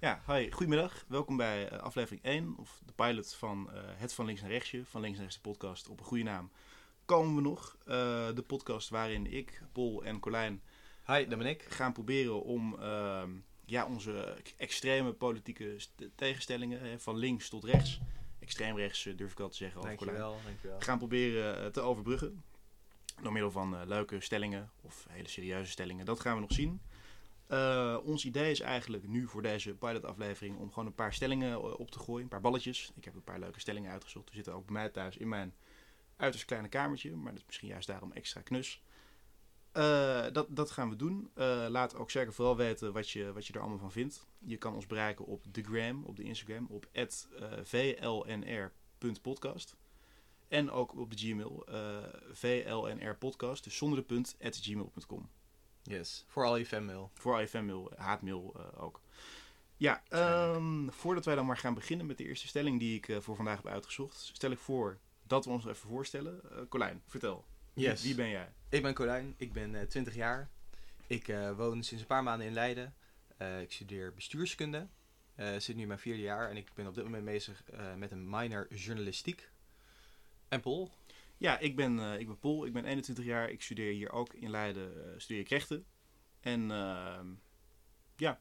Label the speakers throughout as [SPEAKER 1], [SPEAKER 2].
[SPEAKER 1] Ja, hi, goedemiddag. Welkom bij eh, aflevering 1, of de pilot van eh, Het van Links naar Rechtsje, van Links naar Rechts de podcast op een goede naam. Komen we nog, Eh, de podcast waarin ik, Paul en Colijn
[SPEAKER 2] Hi, dat ben ik.
[SPEAKER 1] gaan proberen om ehm, ja, onze extreme politieke st- tegenstellingen, hè, van links tot rechts, extreem rechts durf ik wel te zeggen over Colijn,
[SPEAKER 2] Dankjewel, dankjewel.
[SPEAKER 1] gaan proberen te overbruggen. Door middel van leuke stellingen of hele serieuze stellingen. Dat gaan we nog zien. Eh, ons idee is eigenlijk nu voor deze pilotaflevering om gewoon een paar stellingen eh, op te gooien. Een paar balletjes. Ik heb een paar leuke stellingen uitgezocht. Die zitten ook bij mij thuis in mijn uiterst kleine kamertje. Maar dat is misschien juist daarom extra knus. Eh, dat, dat gaan we doen. Laat ook zeker vooral weten wat je, wat je er allemaal van vindt. Je kan ons bereiken op de gram, op de Instagram, op vlnr.podcast. En ook op de Gmail, vlnrpodcast, dus zonder de punt, at gmail.com.
[SPEAKER 2] Yes, voor al je fanmail.
[SPEAKER 1] Voor al je fanmail, haatmail eh, ook. Ja, ehm, voordat wij dan maar gaan beginnen met de eerste stelling die ik eh, voor vandaag heb uitgezocht, stel ik voor dat we ons even voorstellen. Eh Colijn, vertel.
[SPEAKER 2] Yes.
[SPEAKER 1] Wie ben jij?
[SPEAKER 2] Ik ben Colijn, ik ben eh 20 jaar. Ik eh, woon sinds een paar maanden in Leiden. Eh, ik studeer bestuurskunde. Eh zit nu in mijn vierde jaar en ik ben op dit moment bezig eh, met een minor journalistiek. En Paul?
[SPEAKER 1] Ja, ik ben, eh, ik ben Paul, ik ben 21 jaar. Ik studeer hier ook in Leiden, eh, studeer ik rechten. En ehm, ja,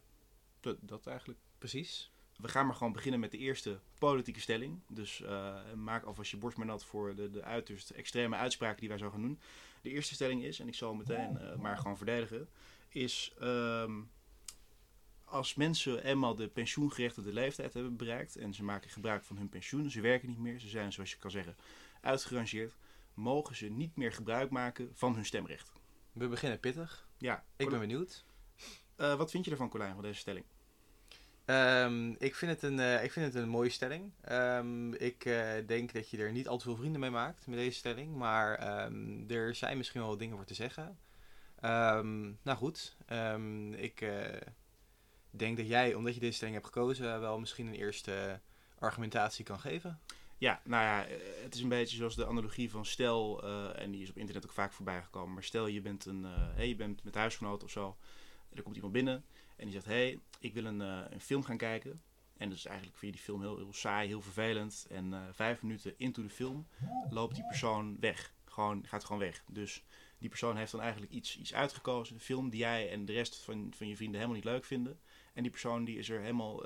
[SPEAKER 1] dat, dat eigenlijk.
[SPEAKER 2] Precies.
[SPEAKER 1] We gaan maar gewoon beginnen met de eerste politieke stelling. Dus eh, maak alvast je borst maar nat voor de, de uiterst extreme uitspraken die wij zo gaan doen. De eerste stelling is, en ik zal meteen maar gewoon verdedigen, is ehm, als mensen eenmaal de pensioengerechtigde leeftijd hebben bereikt en ze maken gebruik van hun pensioen, ze werken niet meer, ze zijn zoals je kan zeggen uitgerangeerd, mogen ze niet meer gebruik maken van hun stemrecht.
[SPEAKER 2] We beginnen pittig.
[SPEAKER 1] Ja,
[SPEAKER 2] Ik ben benieuwd.
[SPEAKER 1] Eh, wat vind je ervan, Colijn, van deze stelling?
[SPEAKER 2] Ehm, ik, vind het een, eh, ik vind het een mooie stelling. Ehm, ik eh, denk dat je er niet al te veel vrienden mee maakt met deze stelling. Maar ehm, er zijn misschien wel wat dingen voor te zeggen. Nou goed, ik denk dat jij, omdat je deze stelling hebt gekozen, wel misschien een eerste argumentatie kan geven.
[SPEAKER 1] Ja, nou ja, eh, het is een beetje zoals de analogie van stel, eh, en die is op internet ook vaak voorbij gekomen. Maar stel je bent, een, eh, hey, je bent met huisgenoot of zo, er komt iemand binnen en die zegt, hé, hey, ik wil een, een film gaan kijken. En dus eigenlijk vind je die film heel, heel saai, heel vervelend. En vijf minuten into de film loopt die persoon weg. Gewoon, gaat gewoon weg. Dus die persoon heeft dan eigenlijk iets, iets uitgekozen, een film die jij en de rest van, van je vrienden helemaal niet leuk vinden. En die persoon die is er helemaal,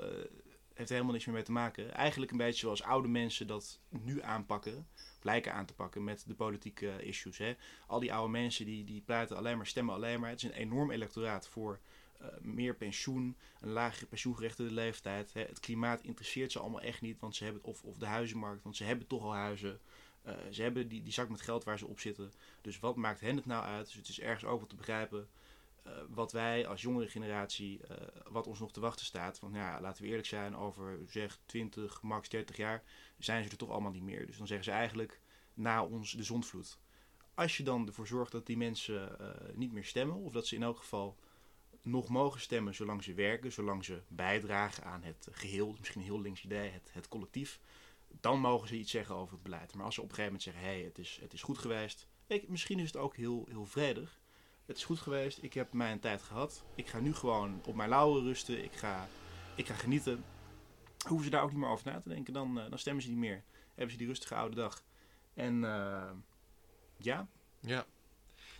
[SPEAKER 1] heeft helemaal niks meer mee te maken. Eigenlijk een beetje zoals oude mensen dat nu aanpakken, lijken aan te pakken met de politieke issues. Hè. Al die oude mensen die, die praten alleen maar, stemmen alleen maar. Het is een enorm electoraat voor eh, meer pensioen, een lagere pensioengerechtigde leeftijd. Hè. Het klimaat interesseert ze allemaal echt niet, want ze hebben, of, of de huizenmarkt, want ze hebben toch al huizen. Eh, ze hebben die, die zak met geld waar ze op zitten. Dus wat maakt hen het nou uit? Dus het is ergens ook wel te begrijpen wat wij als jongere generatie, eh, wat ons nog te wachten staat. Van ja, laten we eerlijk zijn, over zeg 20, max 30 jaar zijn ze er toch allemaal niet meer. Dus dan zeggen ze eigenlijk na ons de zondvloed. Als je dan ervoor zorgt dat die mensen eh, niet meer stemmen, of dat ze in elk geval nog mogen stemmen zolang ze werken, zolang ze bijdragen aan het geheel, misschien een heel links idee, het, het collectief, dan mogen ze iets zeggen over het beleid. Maar als ze op een gegeven moment zeggen, hé, hey, het, is, het is goed geweest, ik, misschien is het ook heel, heel vredig. Het is goed geweest, ik heb mijn tijd gehad. Ik ga nu gewoon op mijn lauwen rusten, ik ga, ik ga genieten. Hoeven ze daar ook niet meer over na te denken, dan, eh, dan stemmen ze niet meer. Hebben ze die rustige oude dag. En eh, ja,
[SPEAKER 2] Ja.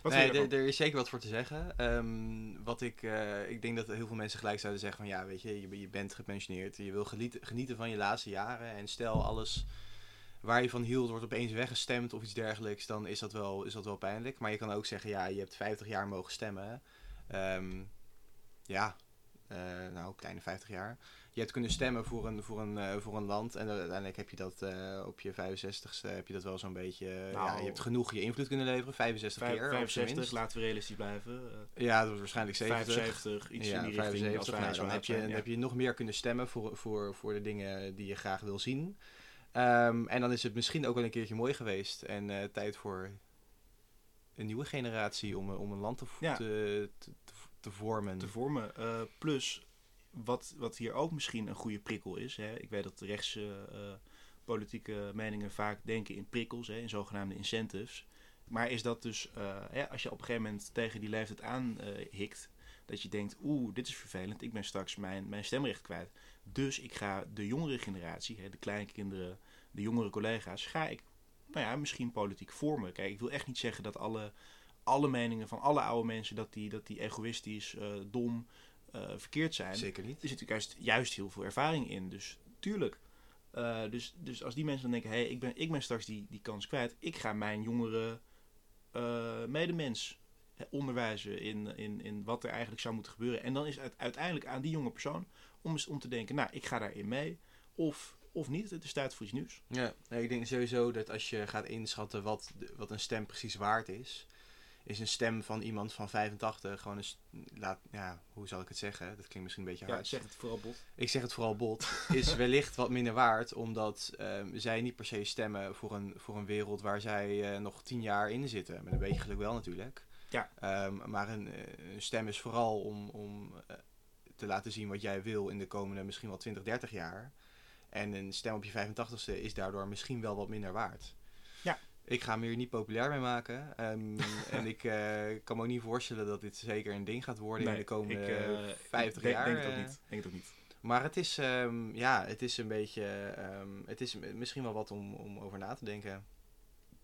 [SPEAKER 1] wat
[SPEAKER 2] nee, er, is zeker wat voor te zeggen. Ehm, wat ik, eh, ik denk dat heel veel mensen gelijk zouden zeggen van ja, weet je, je, je bent gepensioneerd, je wil genieten, genieten van je laatste jaren en stel alles waar je van hield wordt opeens weggestemd of iets dergelijks, dan is dat wel, is dat wel pijnlijk. Maar je kan ook zeggen ja, je hebt 50 jaar mogen stemmen. Ehm, ja, eh, nou, kleine 50 jaar. Je hebt kunnen stemmen voor een, voor een, eh, voor een land en uiteindelijk heb je dat eh, op je 65ste heb je dat wel zo'n beetje, ja,
[SPEAKER 1] Nou.
[SPEAKER 2] je hebt genoeg je invloed kunnen leveren, 65
[SPEAKER 1] Vijf-
[SPEAKER 2] keer. op zijn
[SPEAKER 1] 65,
[SPEAKER 2] minst.
[SPEAKER 1] laten we realistisch blijven.
[SPEAKER 2] Ja, dat was waarschijnlijk 70.
[SPEAKER 1] 75, iets
[SPEAKER 2] ja,
[SPEAKER 1] in die richting. Als
[SPEAKER 2] 75.
[SPEAKER 1] wij
[SPEAKER 2] Nou, dan heb je,
[SPEAKER 1] zijn,
[SPEAKER 2] dan heb je nog meer kunnen stemmen voor, voor, voor de dingen die je graag wil zien. Ehm, en dan is het misschien ook wel een keertje mooi geweest. En eh, tijd voor een nieuwe generatie om, eh, om een land te,
[SPEAKER 1] Ja.
[SPEAKER 2] te, te, te vormen.
[SPEAKER 1] te vormen. Eh, plus, wat, wat hier ook misschien een goede prikkel is. Hè, ik weet dat de rechtse politieke meningen vaak denken in prikkels, hè, in zogenaamde incentives. Maar is dat dus, hè, als je op een gegeven moment tegen die leeftijd aan eh, hikt, Dat je denkt, oeh, dit is vervelend, ik ben straks mijn, mijn stemrecht kwijt. Dus ik ga de jongere generatie, hè, de kleinkinderen, de jongere collega's, ga ik nou ja, misschien politiek vormen. Kijk, ik wil echt niet zeggen dat alle, alle meningen van alle oude mensen, dat die, dat die egoïstisch, eh, dom, eh, verkeerd zijn.
[SPEAKER 2] Zeker niet.
[SPEAKER 1] Er zit natuurlijk juist, juist heel veel ervaring in. Dus tuurlijk. Uh, dus, dus als die mensen dan denken, hé, hey, ik, ben, ik ben straks die, die kans kwijt. Ik ga mijn jongere medemens onderwijzen in, in, in wat er eigenlijk zou moeten gebeuren. En dan is het uiteindelijk aan die jonge persoon om, om te denken, nou, ik ga daarin mee. Of, of niet, het is tijd voor iets nieuws.
[SPEAKER 2] Ja, nee, ik denk sowieso dat als je gaat inschatten wat, wat een stem precies waard is is een stem van iemand van 85 gewoon eens, laat, ja, hoe zal ik het zeggen? Dat klinkt misschien een beetje hard.
[SPEAKER 1] Ja, zeg het vooral bot.
[SPEAKER 2] Ik zeg het vooral bot. is wellicht wat minder waard, omdat um, zij niet per se stemmen voor een, voor een wereld waar zij uh, nog tien jaar in zitten. Met een beetje geluk wel natuurlijk.
[SPEAKER 1] Ja.
[SPEAKER 2] Um, maar een, een, stem is vooral om, om uh, te laten zien wat jij wil in de komende misschien wel 20, 30 jaar. En een stem op je 85ste is daardoor misschien wel wat minder waard.
[SPEAKER 1] Ja.
[SPEAKER 2] Ik ga me hier niet populair mee maken. Um, en ik uh, kan me ook niet voorstellen dat dit zeker een ding gaat worden
[SPEAKER 1] nee,
[SPEAKER 2] in de komende
[SPEAKER 1] ik, uh,
[SPEAKER 2] 50
[SPEAKER 1] denk,
[SPEAKER 2] jaar.
[SPEAKER 1] Denk het ook niet. Denk het ook niet.
[SPEAKER 2] Maar het is, um, ja, het is een beetje, um, het is misschien wel wat om, om over na te denken.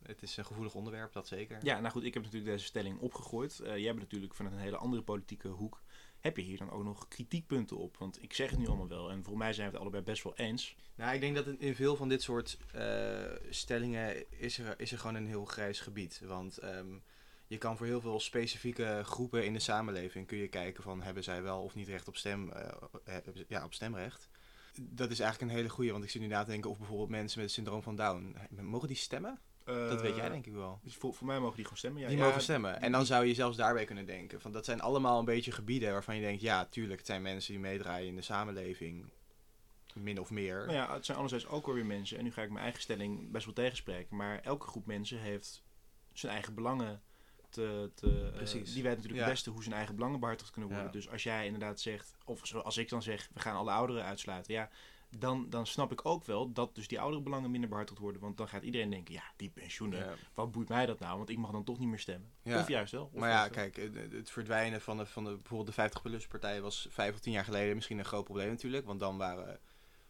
[SPEAKER 2] Het is een gevoelig onderwerp, dat zeker.
[SPEAKER 1] Ja, nou goed, ik heb natuurlijk deze stelling opgegooid. Uh, jij bent natuurlijk vanuit een hele andere politieke hoek. Heb je hier dan ook nog kritiekpunten op? Want ik zeg het nu allemaal wel en voor mij zijn we het allebei best wel eens.
[SPEAKER 2] Nou, ik denk dat in veel van dit soort uh, stellingen is er, is er gewoon een heel grijs gebied. Want um, je kan voor heel veel specifieke groepen in de samenleving kun je kijken van hebben zij wel of niet recht op, stem, uh, ja, op stemrecht. Dat is eigenlijk een hele goede, want ik zit nu na te denken of bijvoorbeeld mensen met het syndroom van Down, mogen die stemmen?
[SPEAKER 1] Uh,
[SPEAKER 2] dat weet jij denk ik wel.
[SPEAKER 1] Dus voor, voor mij mogen die gewoon stemmen. Ja,
[SPEAKER 2] die
[SPEAKER 1] ja,
[SPEAKER 2] mogen stemmen. En dan zou je zelfs daarbij kunnen denken. Van, dat zijn allemaal een beetje gebieden waarvan je denkt... ja, tuurlijk, het zijn mensen die meedraaien in de samenleving. Min of meer.
[SPEAKER 1] Maar ja, het zijn anderzijds ook alweer mensen... en nu ga ik mijn eigen stelling best wel tegenspreken... maar elke groep mensen heeft zijn eigen belangen te... te
[SPEAKER 2] Precies.
[SPEAKER 1] Uh, die weet natuurlijk
[SPEAKER 2] ja.
[SPEAKER 1] het beste hoe zijn eigen belangen behartigd kunnen worden.
[SPEAKER 2] Ja.
[SPEAKER 1] Dus als jij inderdaad zegt... of zoals ik dan zeg, we gaan alle ouderen uitsluiten... ja, dan, dan snap ik ook wel dat dus die oudere belangen minder behartigd worden. Want dan gaat iedereen denken, ja, die pensioenen,
[SPEAKER 2] Ja.
[SPEAKER 1] wat boeit mij dat nou? Want ik mag dan toch niet meer stemmen.
[SPEAKER 2] Ja.
[SPEAKER 1] Of juist wel. Of
[SPEAKER 2] Maar ja, kijk, het, verdwijnen van, de, van de, bijvoorbeeld de 50-plus-partij was vijf of tien jaar geleden misschien een groot probleem natuurlijk. Want dan waren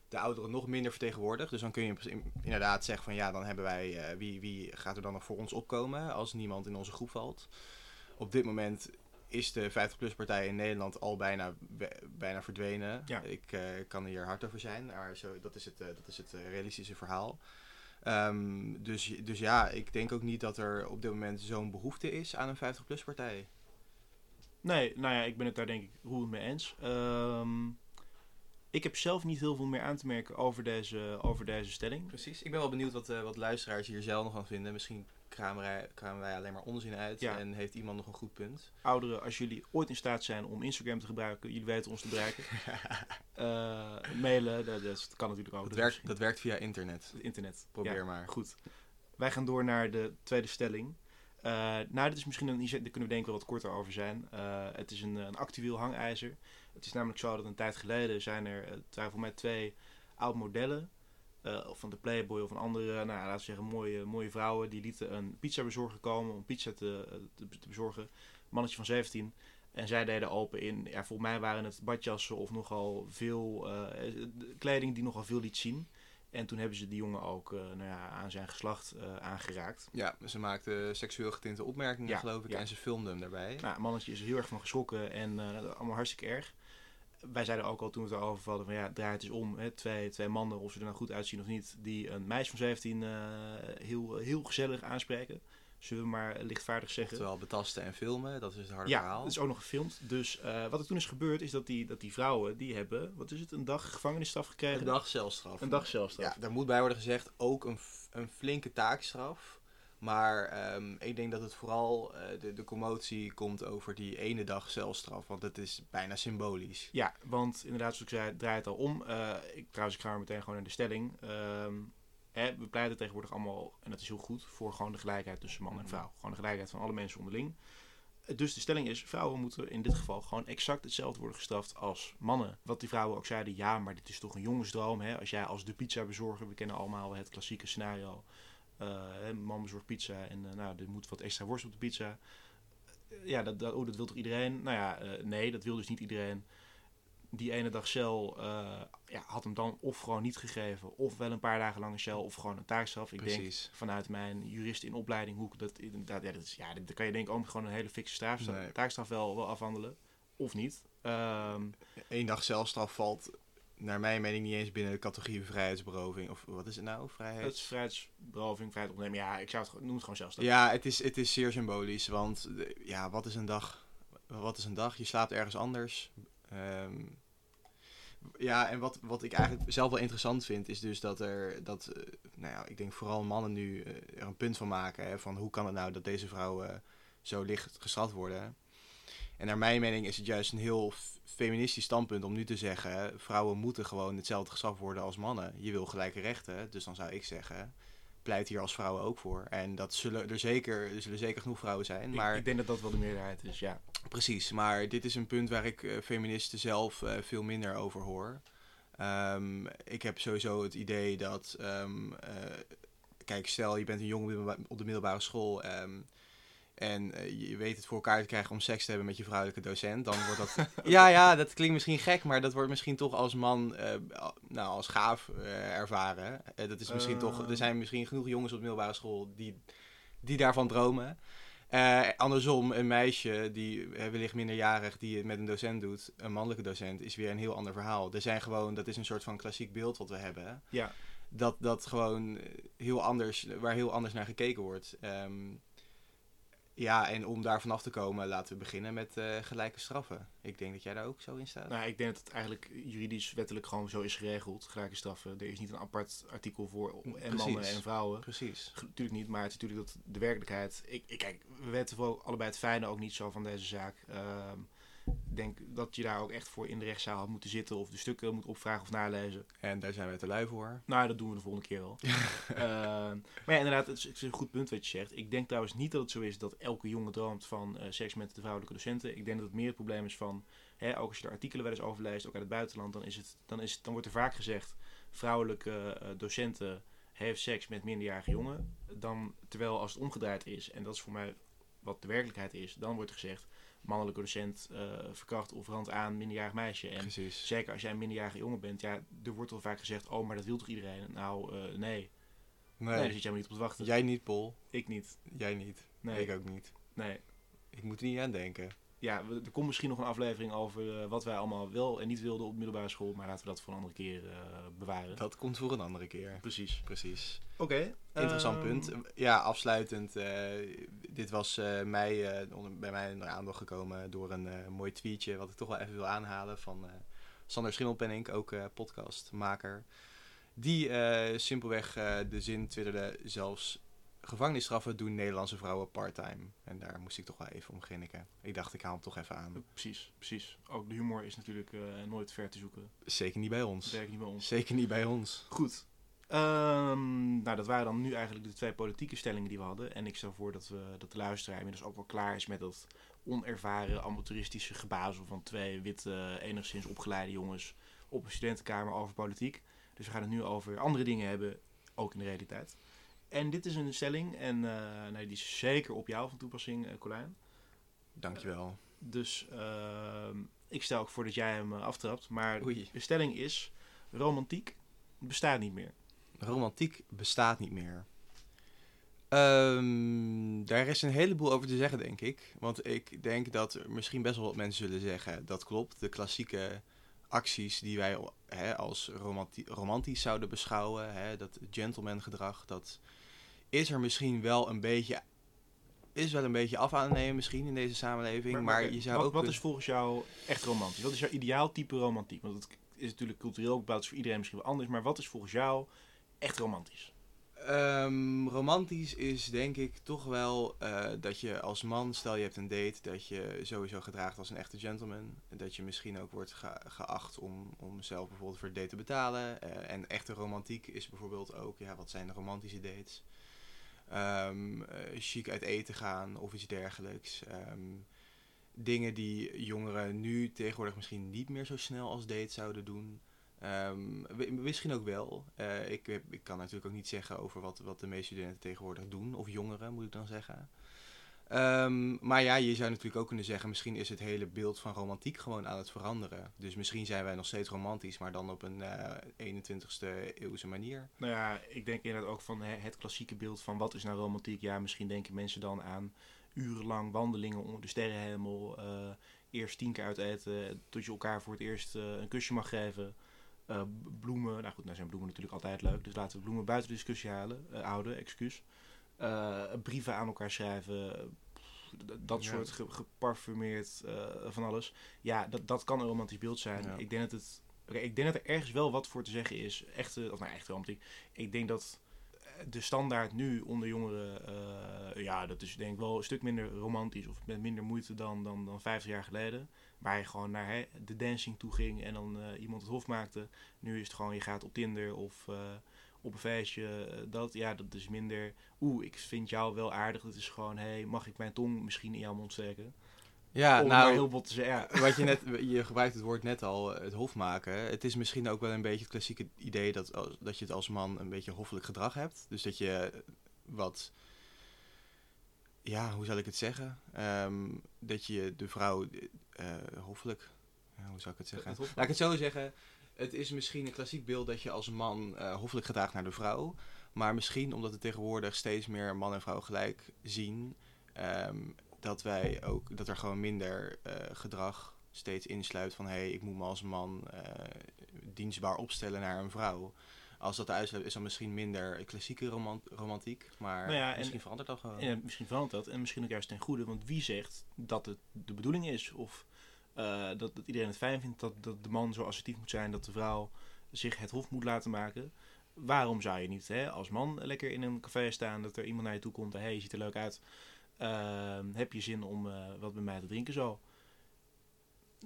[SPEAKER 2] de ouderen nog minder vertegenwoordigd. Dus dan kun je in- inderdaad zeggen van ja, dan hebben wij, eh, wie, wie gaat er dan nog voor ons opkomen als niemand in onze groep valt. Op dit moment is de 50-plus-partij in Nederland al bijna, bijna verdwenen.
[SPEAKER 1] Ja.
[SPEAKER 2] Ik eh, kan hier hard over zijn, maar zo, dat is het, eh, dat is het eh, realistische verhaal. Ehm, dus, dus ja, ik denk ook niet dat er op dit moment zo'n behoefte is aan een 50-plus-partij.
[SPEAKER 1] Nee, nou ja, ik ben het daar denk ik roerend mee eens. Ehm, ik heb zelf niet heel veel meer aan te merken over deze, over deze stelling.
[SPEAKER 2] Precies. Ik ben wel benieuwd wat, eh, wat luisteraars hier zelf nog van vinden. Misschien kramen wij, wij alleen maar onzin uit
[SPEAKER 1] Ja.
[SPEAKER 2] en heeft iemand nog een goed punt.
[SPEAKER 1] Ouderen, als jullie ooit in staat zijn om Instagram te gebruiken, jullie weten ons te bereiken. Eh, mailen, dat, dat kan natuurlijk ook.
[SPEAKER 2] Dat werkt, dat werkt via internet.
[SPEAKER 1] internet.
[SPEAKER 2] Probeer
[SPEAKER 1] Ja,
[SPEAKER 2] maar.
[SPEAKER 1] Goed. Wij gaan door naar de tweede stelling. Eh, nou, dit is misschien een, hier kunnen we denk ik wel wat korter over zijn. Eh, het is een, een actueel hangijzer. Het is namelijk zo dat een tijd geleden zijn er, het waren voor mij twee oud modellen. Eh, of van de Playboy of van andere, nou laten we zeggen, mooie, mooie vrouwen. Die lieten een pizza bezorger komen om pizza te, eh, te, te bezorgen. Mannetje van 17. En zij deden open in, ja, volgens mij waren het badjassen of nogal veel eh, kleding die nogal veel liet zien. En toen hebben ze die jongen ook eh, nou ja, aan zijn geslacht eh, aangeraakt.
[SPEAKER 2] Ja, ze maakte seksueel getinte opmerkingen,
[SPEAKER 1] Ja,
[SPEAKER 2] geloof ik,
[SPEAKER 1] ja.
[SPEAKER 2] en ze filmde hem daarbij.
[SPEAKER 1] Nou, mannetje is er heel erg van geschrokken en eh, allemaal hartstikke erg. Wij zeiden ook al toen we het erover hadden van ja, draai het eens om. Hè, twee, twee mannen, of ze er nou goed uitzien of niet, die een meisje van 17 eh, heel, heel gezellig aanspreken. Zullen we maar lichtvaardig zeggen.
[SPEAKER 2] Oftewel betasten en filmen, dat is het harde
[SPEAKER 1] Ja,
[SPEAKER 2] verhaal.
[SPEAKER 1] dat is ook nog gefilmd. Dus eh, wat er toen is gebeurd is dat die, dat die vrouwen, die hebben, wat is het, een dag gevangenisstraf gekregen?
[SPEAKER 2] Een dag celstraf.
[SPEAKER 1] Een dag celstraf.
[SPEAKER 2] Ja, daar moet bij worden gezegd ook een, een flinke taakstraf. Maar ehm, ik denk dat het vooral eh, de, de commotie komt over die ene dag celstraf. Want het is bijna symbolisch.
[SPEAKER 1] Ja, want inderdaad, zoals ik zei, draait het al om. Eh, ik, trouwens, ik ga meteen gewoon naar de stelling. Ehm, hè, we pleiten tegenwoordig allemaal, en dat is heel goed, voor gewoon de gelijkheid tussen man en vrouw. Gewoon de gelijkheid van alle mensen onderling. Dus de stelling is, vrouwen moeten in dit geval gewoon exact hetzelfde worden gestraft als mannen. Wat die vrouwen ook zeiden, ja, maar dit is toch een jongensdroom. Hè? Als jij als de pizza bezorger, we kennen allemaal het klassieke scenario. Eh, man bezorgt pizza en eh, nou, er moet wat extra worst op de pizza. ja, dat, dat, oh, dat wil toch iedereen? Nou ja, eh, nee, dat wil dus niet iedereen. Die ene dag cel eh, ja, had hem dan of gewoon niet gegeven, of wel een paar dagen lang een cel, of gewoon een taakstraf. Ik denk vanuit mijn jurist in opleiding, hoe ik dat ja, dat is, ja, dan kan je denk ik ook gewoon een hele fikse strafstraf,
[SPEAKER 2] Nee.
[SPEAKER 1] taakstraf wel, wel afhandelen, of niet. Ehm,
[SPEAKER 2] Eén dag celstraf valt, naar mijn mening, niet eens binnen de categorie vrijheidsberoving. Of wat is het nou? Vrijheid?
[SPEAKER 1] het is vrijheidsberoving, vrijheid ontnemen. Ja, ik zou het gewoon- noem het gewoon zelfstraf.
[SPEAKER 2] Ja, het is, het is zeer symbolisch. Want de- ja, wat is een dag? Wat is een dag? Je slaapt ergens anders. Ehm, ja, en wat, wat ik eigenlijk zelf wel interessant vind, is dus dat er, dat, eh, nou ja, ik denk vooral mannen nu eh, er een punt van maken. Hè, van hoe kan het nou dat deze vrouwen zo licht gestraft worden? En naar mijn mening is het juist een heel feministisch standpunt om nu te zeggen: vrouwen moeten gewoon hetzelfde gestraft worden als mannen. Je wil gelijke rechten, dus dan zou ik zeggen: pleit hier als vrouwen ook voor. En dat zullen er zeker, er zullen zeker genoeg vrouwen zijn.
[SPEAKER 1] Ik-
[SPEAKER 2] Maar
[SPEAKER 1] ik, denk dat dat wel de meerderheid is, ja.
[SPEAKER 2] precies, maar dit is een punt waar ik eh, feministen zelf eh, veel minder over hoor. Ehm, ik heb sowieso het idee dat, ehm, eh, kijk, stel je bent een jongen op de middelba- op de middelbare school ehm, en eh, je weet het voor elkaar te krijgen om seks te hebben met je vrouwelijke docent, dan wordt dat. ja, ja, dat klinkt misschien gek, maar dat wordt misschien toch als man, eh, nou, als gaaf eh, ervaren. Dat is misschien toch. Er zijn misschien genoeg jongens op de middelbare school die, die daarvan dromen. Andersom, een meisje die wellicht minderjarig die het met een docent doet, een mannelijke docent, is weer een heel ander verhaal. Er zijn gewoon, dat is een soort van klassiek beeld wat we hebben.
[SPEAKER 1] Ja,
[SPEAKER 2] Dat, dat gewoon heel anders, waar heel anders naar gekeken wordt. Ehm, ja, en om daar vanaf te komen, laten we beginnen met eh, gelijke straffen. Ik denk dat jij daar ook zo in staat.
[SPEAKER 1] nou, ik denk dat het eigenlijk juridisch, wettelijk gewoon zo is geregeld, gelijke straffen. Er is niet een apart artikel voor en
[SPEAKER 2] Precies.
[SPEAKER 1] mannen en vrouwen.
[SPEAKER 2] Precies.
[SPEAKER 1] Natuurlijk niet, maar het is natuurlijk dat de werkelijkheid. Ik, ik kijk, we weten wel allebei het fijne ook niet zo van deze zaak. Ehm, denk dat je daar ook echt voor in de rechtszaal had moeten zitten of de stukken moet opvragen of nalezen.
[SPEAKER 2] En daar zijn we te lui voor.
[SPEAKER 1] Nou, dat doen we de volgende keer wel. Ehm, maar ja, inderdaad, het is, het een goed punt wat je zegt. Ik denk trouwens niet dat het zo is dat elke jongen droomt van eh, seks met de vrouwelijke docenten. Ik denk dat het meer het probleem is van, hè, ook als je de artikelen wel eens overleest, ook uit het buitenland, dan, is het, dan, is, dan wordt er vaak gezegd, vrouwelijke eh, docenten heeft seks met minderjarige jongen. Dan, terwijl als het omgedraaid is, en dat is voor mij wat de werkelijkheid is, dan wordt er gezegd, mannelijke docent eh, verkracht of randt aan minderjarig meisje. En
[SPEAKER 2] Precies.
[SPEAKER 1] Zeker als jij een minderjarige jongen bent, ja, er wordt wel vaak gezegd, oh, maar dat wil toch iedereen? Nou, eh, nee. nee.
[SPEAKER 2] Nee,
[SPEAKER 1] daar zit jij maar niet op te wachten.
[SPEAKER 2] jij niet, Paul.
[SPEAKER 1] Ik niet.
[SPEAKER 2] Jij niet.
[SPEAKER 1] Nee.
[SPEAKER 2] Ik ook niet.
[SPEAKER 1] Nee.
[SPEAKER 2] Ik moet er niet aan denken.
[SPEAKER 1] Ja, er komt misschien nog een aflevering over eh, wat wij allemaal wel en niet wilden op middelbare school, maar laten we dat voor een andere keer eh, bewaren.
[SPEAKER 2] Dat komt voor een andere keer.
[SPEAKER 1] Precies.
[SPEAKER 2] Precies.
[SPEAKER 1] Oké.
[SPEAKER 2] Interessant
[SPEAKER 1] ehm,
[SPEAKER 2] punt. Ja, afsluitend. eh, dit was mij, onder, bij mij de aandacht gekomen door een mooi tweetje. Wat ik toch wel even wil aanhalen van Sander Schimmelpenninck, ook podcastmaker. Die simpelweg de zin twitterde zelfs gevangenisstraffen doen Nederlandse vrouwen parttime. En daar moest ik toch wel even om grinniken. Ik dacht, ik haal hem toch even aan.
[SPEAKER 1] Precies, precies. Ook de humor is natuurlijk eh, nooit ver te zoeken.
[SPEAKER 2] Zeker niet bij ons.
[SPEAKER 1] werkt niet bij ons.
[SPEAKER 2] Zeker niet bij ons.
[SPEAKER 1] Goed. Ehm, nou, dat waren dan nu eigenlijk de twee politieke stellingen die we hadden. En ik stel voor dat, we, dat de luisteraar inmiddels ook wel klaar is met dat onervaren amateuristische gebazel van twee witte, enigszins opgeleide jongens op een studentenkamer over politiek. Dus we gaan het nu over andere dingen hebben, ook in de realiteit. En dit is een stelling, en eh, nee, die is zeker op jou van toepassing, eh Colijn.
[SPEAKER 2] Dankjewel.
[SPEAKER 1] Dus ehm, ik stel ook voor dat jij hem eh, aftrapt. Maar
[SPEAKER 2] Oei.
[SPEAKER 1] de stelling is, romantiek bestaat niet meer.
[SPEAKER 2] Romantiek bestaat niet meer. Ehm, daar is een heleboel over te zeggen, denk ik. Want ik denk dat er misschien best wel wat mensen zullen zeggen dat klopt. De klassieke acties die wij hè, als romanti- romantisch zouden beschouwen, hè, dat gentleman gedrag, dat is er misschien wel een beetje, is wel een beetje af aan het nemen misschien in deze samenleving. Maar, je zou
[SPEAKER 1] wat,
[SPEAKER 2] ook
[SPEAKER 1] wat is volgens jou echt romantisch? Wat is jouw ideaal type romantiek? Want het is natuurlijk cultureel bepaald, voor iedereen misschien wel anders. Maar wat is volgens jou echt romantisch?
[SPEAKER 2] Ehm, romantisch is denk ik toch wel eh, dat je als man, stel je hebt een date, dat je sowieso gedraagt als een echte gentleman. Dat je misschien ook wordt ge- geacht om, om zelf bijvoorbeeld voor de date te betalen. Eh, en echte romantiek is bijvoorbeeld ook, ja, wat zijn de romantische dates? Eh, chic uit eten gaan of iets dergelijks. Ehm, dingen die jongeren nu tegenwoordig misschien niet meer zo snel als date zouden doen. Ehm, misschien ook wel. Eh, ik, ik kan natuurlijk ook niet zeggen over wat, wat de meeste studenten tegenwoordig doen. Of jongeren, moet ik dan zeggen. Ehm, maar ja, je zou natuurlijk ook kunnen zeggen, misschien is het hele beeld van romantiek gewoon aan het veranderen. Dus misschien zijn wij nog steeds romantisch, maar dan op een eh 21ste eeuwse manier.
[SPEAKER 1] Nou ja, ik denk inderdaad ook van het klassieke beeld van wat is nou romantiek. Ja, misschien denken mensen dan aan urenlang wandelingen onder de sterrenhemel. eh, eerst tien keer uit eten tot je elkaar voor het eerst eh, een kusje mag geven. Eh, bloemen, nou goed, nou zijn bloemen natuurlijk altijd leuk. Dus laten we bloemen buiten discussie halen, eh, houden, excuus. Eh, brieven aan elkaar schrijven. Dat
[SPEAKER 2] Ja.
[SPEAKER 1] soort ge- geparfumeerd eh, van alles. Ja, dat, dat kan een romantisch beeld zijn.
[SPEAKER 2] Ja.
[SPEAKER 1] Ik denk dat het Oké, ik denk dat er ergens wel wat voor te zeggen is. Echte, of nou, echt romantiek. Ik denk dat eh, de standaard nu onder jongeren, eh, ja, dat is denk ik wel een stuk minder romantisch of met minder moeite dan, dan, dan 50 jaar geleden. Waar je gewoon naar hè, de dancing toe ging en dan iemand het hof maakte. Nu is het gewoon, je gaat op Tinder of op een feestje. eh, dat, ja, dat is minder, oeh, ik vind jou wel aardig. Het is gewoon, hé, hey, mag ik mijn tong misschien in jouw mond steken?
[SPEAKER 2] Ja,
[SPEAKER 1] Om
[SPEAKER 2] nou,
[SPEAKER 1] heel bot te zeggen, ja.
[SPEAKER 2] Wat je net, je gebruikt het woord net al, eh, het hof maken. Het is misschien ook wel een beetje het klassieke idee dat, als- dat je het als man een beetje hoffelijk gedrag hebt. Dus dat je wat, ja, hoe zal ik het zeggen? Ehm, dat je de vrouw eh, hoffelijk, ja, hoe zou ik het zeggen?
[SPEAKER 1] Het
[SPEAKER 2] Laat ik het zo zeggen. Het is misschien een klassiek beeld dat je als man eh, hoffelijk gedraagt naar de vrouw. Maar misschien omdat we tegenwoordig steeds meer man en vrouw gelijk zien, ehm, dat wij ook dat er gewoon minder eh, gedrag steeds insluit van hé, hey, ik moet me als man eh, dienstbaar opstellen naar een vrouw. Als dat de uitsluit is dan misschien minder klassieke roman- romantiek, maar
[SPEAKER 1] Nou ja, en-
[SPEAKER 2] misschien verandert dat gewoon.
[SPEAKER 1] En misschien verandert dat. En misschien ook juist ten goede. Want wie zegt dat het de bedoeling is? Of eh, dat, dat iedereen het fijn vindt dat, dat de man zo assertief moet zijn. Dat de vrouw zich het hof moet laten maken. Waarom zou je niet hè, als man lekker in een café staan. Dat er iemand naar je toe komt. Hé, hey, je ziet er leuk uit. Ehm, heb je zin om eh, wat met mij te drinken zo?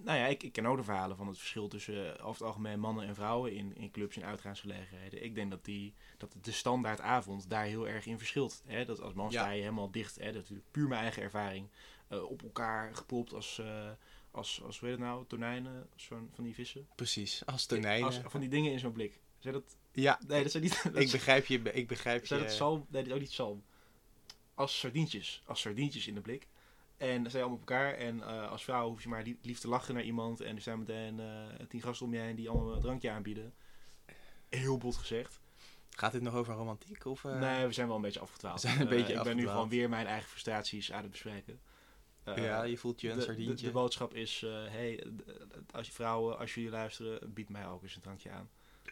[SPEAKER 1] Nou ja, ik, ik ken ook de verhalen van het verschil tussen eh, over het algemeen mannen en vrouwen in, in clubs en uitgaansgelegenheden. Ik denk dat, die, dat de standaardavond daar heel erg in verschilt. Hè? Dat als man
[SPEAKER 2] Ja.
[SPEAKER 1] sta je helemaal dicht, hè? dat is puur mijn eigen ervaring, op elkaar gepropt als, als, als weet het nou, tonijnen, zo'n van die vissen.
[SPEAKER 2] Precies, als tonijnen.
[SPEAKER 1] Als, van die dingen in zo'n blik. Zijn dat,
[SPEAKER 2] Ja,
[SPEAKER 1] nee, dat zijn niet, dat
[SPEAKER 2] ik begrijp je. Ik begrijp
[SPEAKER 1] zijn
[SPEAKER 2] je.
[SPEAKER 1] dat zalm? Nee, dat is ook niet zalm. Als sardientjes. Als sardientjes in de blik. En dan zijn je allemaal op elkaar. En eh, als vrouw hoef je maar lief, te lachen naar iemand. En er zijn meteen eh, tien gasten om je heen die allemaal een drankje aanbieden. Heel bot gezegd.
[SPEAKER 2] Gaat dit nog over romantiek? Of, eh?
[SPEAKER 1] nee, we zijn wel een beetje afgedwaald.
[SPEAKER 2] We zijn een beetje
[SPEAKER 1] Ik ben nu gewoon weer mijn eigen frustraties aan het bespreken. Eh,
[SPEAKER 2] ja, je voelt je een
[SPEAKER 1] de,
[SPEAKER 2] sardientje.
[SPEAKER 1] de boodschap is, eh, hey, als je vrouwen, als jullie luisteren, bied mij ook eens een drankje aan.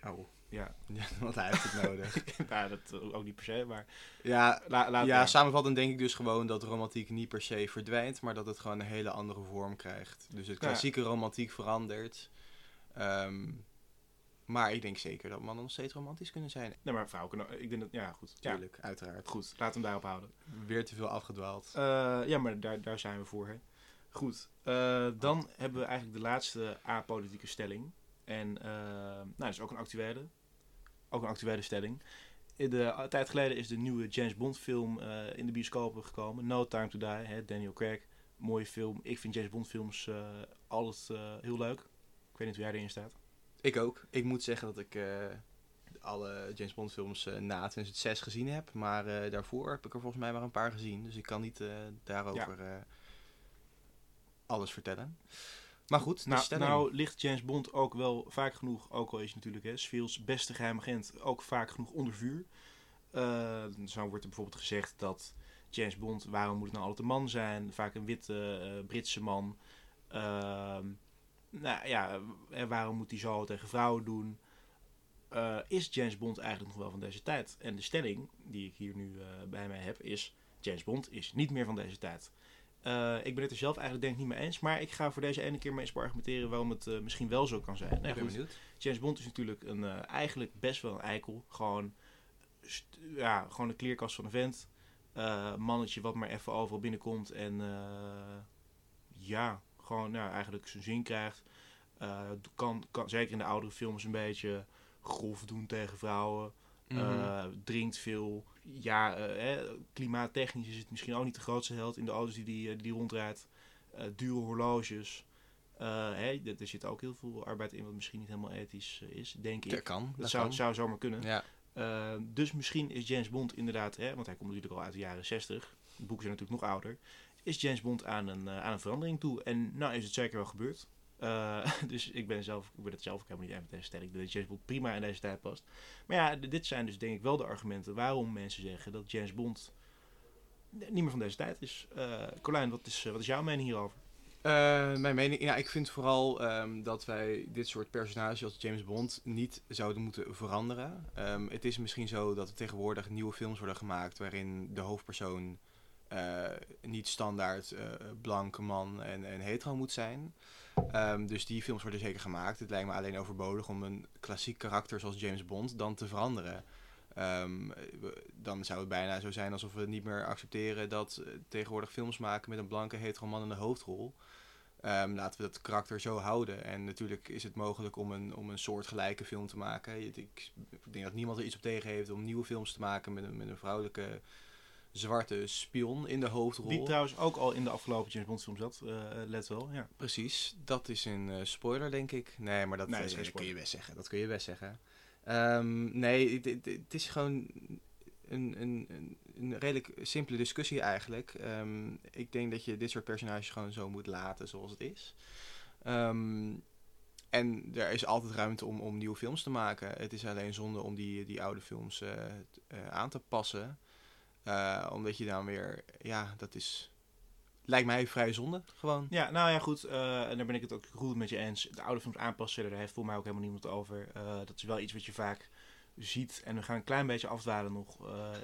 [SPEAKER 2] Oh,
[SPEAKER 1] Ja,
[SPEAKER 2] ja, want hij heeft het nodig.
[SPEAKER 1] nou, dat eh, ook niet per se, maar
[SPEAKER 2] ja,
[SPEAKER 1] la, laat
[SPEAKER 2] ja,
[SPEAKER 1] maar.
[SPEAKER 2] samenvattend denk ik dus gewoon dat romantiek niet per se verdwijnt, maar dat het gewoon een hele andere vorm krijgt. Dus het
[SPEAKER 1] Ja.
[SPEAKER 2] klassieke romantiek verandert. Ehm, maar ik denk zeker dat mannen nog steeds romantisch kunnen zijn.
[SPEAKER 1] Nee, maar vrouwen kunnen, ik denk dat, ja goed. Ja,
[SPEAKER 2] Tuurlijk, uiteraard.
[SPEAKER 1] goed, we hem daarop houden.
[SPEAKER 2] Weer te veel afgedwaald.
[SPEAKER 1] Eh, ja, maar daar, daar zijn we voor. Hè. Goed, eh, dan hebben we eigenlijk de laatste apolitieke stelling. En eh, nou, dat is ook een actuele. Ook een actuele stelling. In de, een tijd geleden is de nieuwe James Bond film in de bioscopen gekomen. No Time to Die, hè, Daniel Craig. Mooie film. Ik vind James Bond films altijd heel leuk. Ik weet niet hoe jij erin staat.
[SPEAKER 2] Ik ook. Ik moet zeggen dat ik eh, alle James Bond films eh, na 2006 gezien heb. Maar eh, daarvoor heb ik er volgens mij maar een paar gezien. Dus ik kan niet daarover alles vertellen. Maar goed,
[SPEAKER 1] Nou,
[SPEAKER 2] stelling.
[SPEAKER 1] nou ligt James Bond ook wel vaak genoeg, ook al is natuurlijk hè, beste geheim agent, ook vaak genoeg onder vuur. Zo wordt er bijvoorbeeld gezegd dat James Bond, waarom moet het nou altijd een man zijn? Vaak een witte Britse man. Nou ja, en waarom moet hij zo tegen vrouwen doen? Eh, is James Bond eigenlijk nog wel van deze tijd? En de stelling die ik hier nu eh, bij mij heb is: James Bond is niet meer van deze tijd. Eh, ik ben het er zelf eigenlijk denk ik niet mee eens, maar ik ga voor deze ene keer maar eens argumenteren waarom het eh, misschien wel zo kan zijn. Nee,
[SPEAKER 2] ben
[SPEAKER 1] goed.
[SPEAKER 2] benieuwd.
[SPEAKER 1] James Bond is natuurlijk een, eh, eigenlijk best wel een eikel. Gewoon, ja, gewoon een kleerkast van een vent. Eh, mannetje wat maar even overal binnenkomt en eh, ja, gewoon nou, eigenlijk zijn zin krijgt. Eh, kan, kan zeker in de oudere films een beetje grof doen tegen vrouwen.
[SPEAKER 2] Mhm.
[SPEAKER 1] Eh, drinkt veel. Ja, eh, klimaattechnisch is het misschien ook niet de grootste held in de auto's die die, die, die rondrijdt. Eh, dure horloges. Eh, hè, er zit ook heel veel arbeid in wat misschien niet helemaal ethisch eh, is, denk ik.
[SPEAKER 2] dat kan.
[SPEAKER 1] Dat
[SPEAKER 2] Dat
[SPEAKER 1] zou,
[SPEAKER 2] kan.
[SPEAKER 1] zou zomaar kunnen.
[SPEAKER 2] Ja.
[SPEAKER 1] Eh, dus misschien is James Bond inderdaad, hè, want hij komt natuurlijk al uit de jaren 60. De boeken zijn natuurlijk nog ouder. Is James Bond aan een, aan een verandering toe. En nou is het zeker wel gebeurd. dus ik ben, zelf, ik ben het zelf ook helemaal niet aan met deze stelling. Dat James Bond prima in deze tijd past. Maar ja, dit zijn dus denk ik wel de argumenten waarom mensen zeggen dat James Bond niet meer van deze tijd is. Colijn, wat is, wat is jouw mening hierover?
[SPEAKER 2] Uh, mijn mening, ja, ik vind vooral um, dat wij dit soort personages als James Bond niet zouden moeten veranderen. Um, het is misschien zo dat er tegenwoordig nieuwe films worden gemaakt waarin de hoofdpersoon uh, niet standaard uh, blanke man en, en hetero moet zijn. Um, dus die films worden zeker gemaakt. Het lijkt me alleen overbodig om een klassiek karakter zoals James Bond dan te veranderen. Um, dan zou het bijna zo zijn alsof we niet meer accepteren dat tegenwoordig films maken met een blanke hetero man in de hoofdrol. Um, laten we dat karakter zo houden. En natuurlijk is het mogelijk om een, om een soortgelijke film te maken. Ik, ik, denk dat niemand er iets op tegen heeft om nieuwe films te maken met een, met een vrouwelijke zwarte spion in de hoofdrol.
[SPEAKER 1] Die trouwens ook al in de afgelopen James Bond film zat, uh, let wel. Ja.
[SPEAKER 2] Precies, dat is een uh, spoiler denk ik. Nee, maar dat, nee, dat kun je best zeggen. Dat kun je best zeggen. Um, nee, het is gewoon een, een, een, een, redelijk simpele discussie eigenlijk. Um, ik denk dat je dit soort personages gewoon zo moet laten zoals het is. Um, en er is altijd ruimte om, om nieuwe films te maken. Het is alleen zonde om die, die oude films uh, aan te passen. Uh, omdat je dan weer, ja, dat is. Lijkt mij vrij zonde, gewoon.
[SPEAKER 1] Ja, nou ja, goed. en daar ben ik het ook goed met je eens. De oude films aanpassen, daar heeft voor mij ook helemaal niemand over. dat is wel iets wat je vaak ziet, en we gaan een klein beetje afdwalen nog,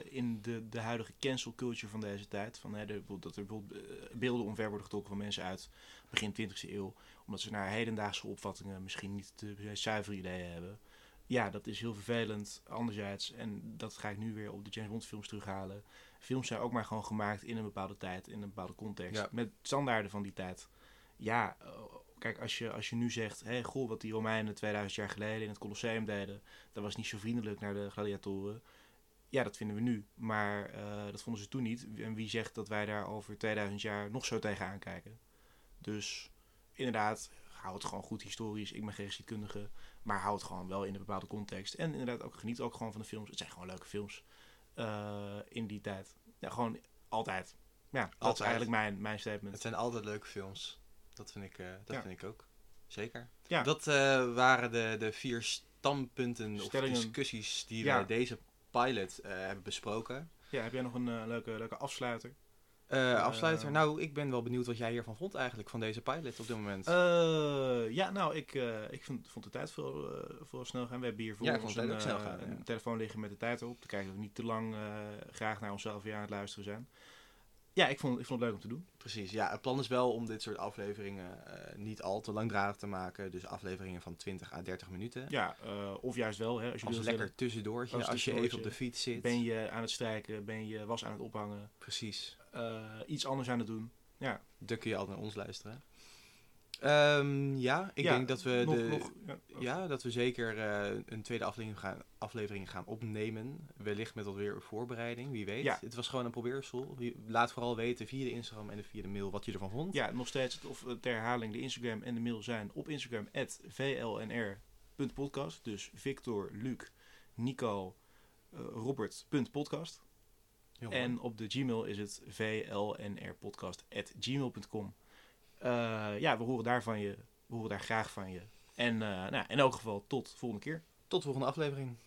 [SPEAKER 1] in de, de huidige cancel culture van deze tijd. Van, hè, dat er bijvoorbeeld eh, beelden omver worden getrokken van mensen uit begin 20e eeuw, omdat ze naar hedendaagse opvattingen misschien niet de zuivere ideeën hebben. Ja, dat is heel vervelend. Anderzijds, en dat ga ik nu weer op de James Bond films terughalen. Films zijn ook maar gewoon gemaakt in een bepaalde tijd, in een bepaalde context. Met standaarden van die tijd. Ja, Kijk, als je, als je nu zegt, hé, hey, goh, wat die Romeinen 2000 jaar geleden in het Colosseum deden, dat was niet zo vriendelijk naar de gladiatoren. Ja, dat vinden we nu. Maar uh, dat vonden ze toen niet. En wie zegt dat wij daar over 2000 jaar nog zo tegenaan kijken? Dus inderdaad, hou het gewoon goed historisch. Ik ben geen geschiedkundige. Maar hou het gewoon wel in een bepaalde context. En inderdaad, ook geniet ook gewoon van de films. Het zijn gewoon leuke films uh, in die tijd. Ja, gewoon altijd. Ja, altijd. dat is eigenlijk mijn, mijn statement.
[SPEAKER 2] Het zijn altijd leuke films. Dat vind ik, uh, dat vind ik ook. Zeker. Ja. Dat uh, waren de, de vier standpunten Stellingen. of discussies die ja. we deze pilot hebben besproken.
[SPEAKER 1] Ja, heb jij nog een leuke, leuke afsluiter?
[SPEAKER 2] Afsluiter. nou, ik ben wel benieuwd wat jij hiervan vond eigenlijk, van deze pilot op dit moment.
[SPEAKER 1] ja, nou, ik, ik vond, vond de tijd veel, veel snel gaan. We hebben hier voor ja, ons een, gaan, een telefoon liggen met de tijd erop. Te kijken dat we niet te lang graag naar onszelf weer aan het luisteren zijn ja, ik vond, ik vond het leuk om te doen.
[SPEAKER 2] Precies, ja. Het plan is wel om dit soort afleveringen uh, niet al te langdradig te maken. Dus afleveringen van 20 à 30 minuten.
[SPEAKER 1] Ja, uh, of juist wel. Hè,
[SPEAKER 2] als je als lekker tussendoortje, als, als je even op de fiets zit.
[SPEAKER 1] Ben je aan het strijken, ben je was aan het ophangen.
[SPEAKER 2] Precies.
[SPEAKER 1] Uh, iets anders aan het doen. Ja.
[SPEAKER 2] Dan kun je altijd naar ons luisteren. Um, ja, ik ja, denk dat we, nog, de, nog, ja, ja, dat we zeker uh, een tweede aflevering gaan, aflevering gaan opnemen. Wellicht met alweer voorbereiding, wie weet. Ja. Het was gewoon een probeersel. Laat vooral weten via de Instagram en via de mail wat je ervan vond.
[SPEAKER 1] Ja, nog steeds, of ter herhaling, de Instagram en de mail zijn op Instagram vlnr.podcast. Dus Victor, Luc, Nico, uh, Robert.podcast. En op de Gmail is het vlnrpodcast.gmail.com. Uh, ja, we horen daar van je. We horen daar graag van je. En uh, nou, in elk geval tot volgende keer.
[SPEAKER 2] Tot de volgende aflevering.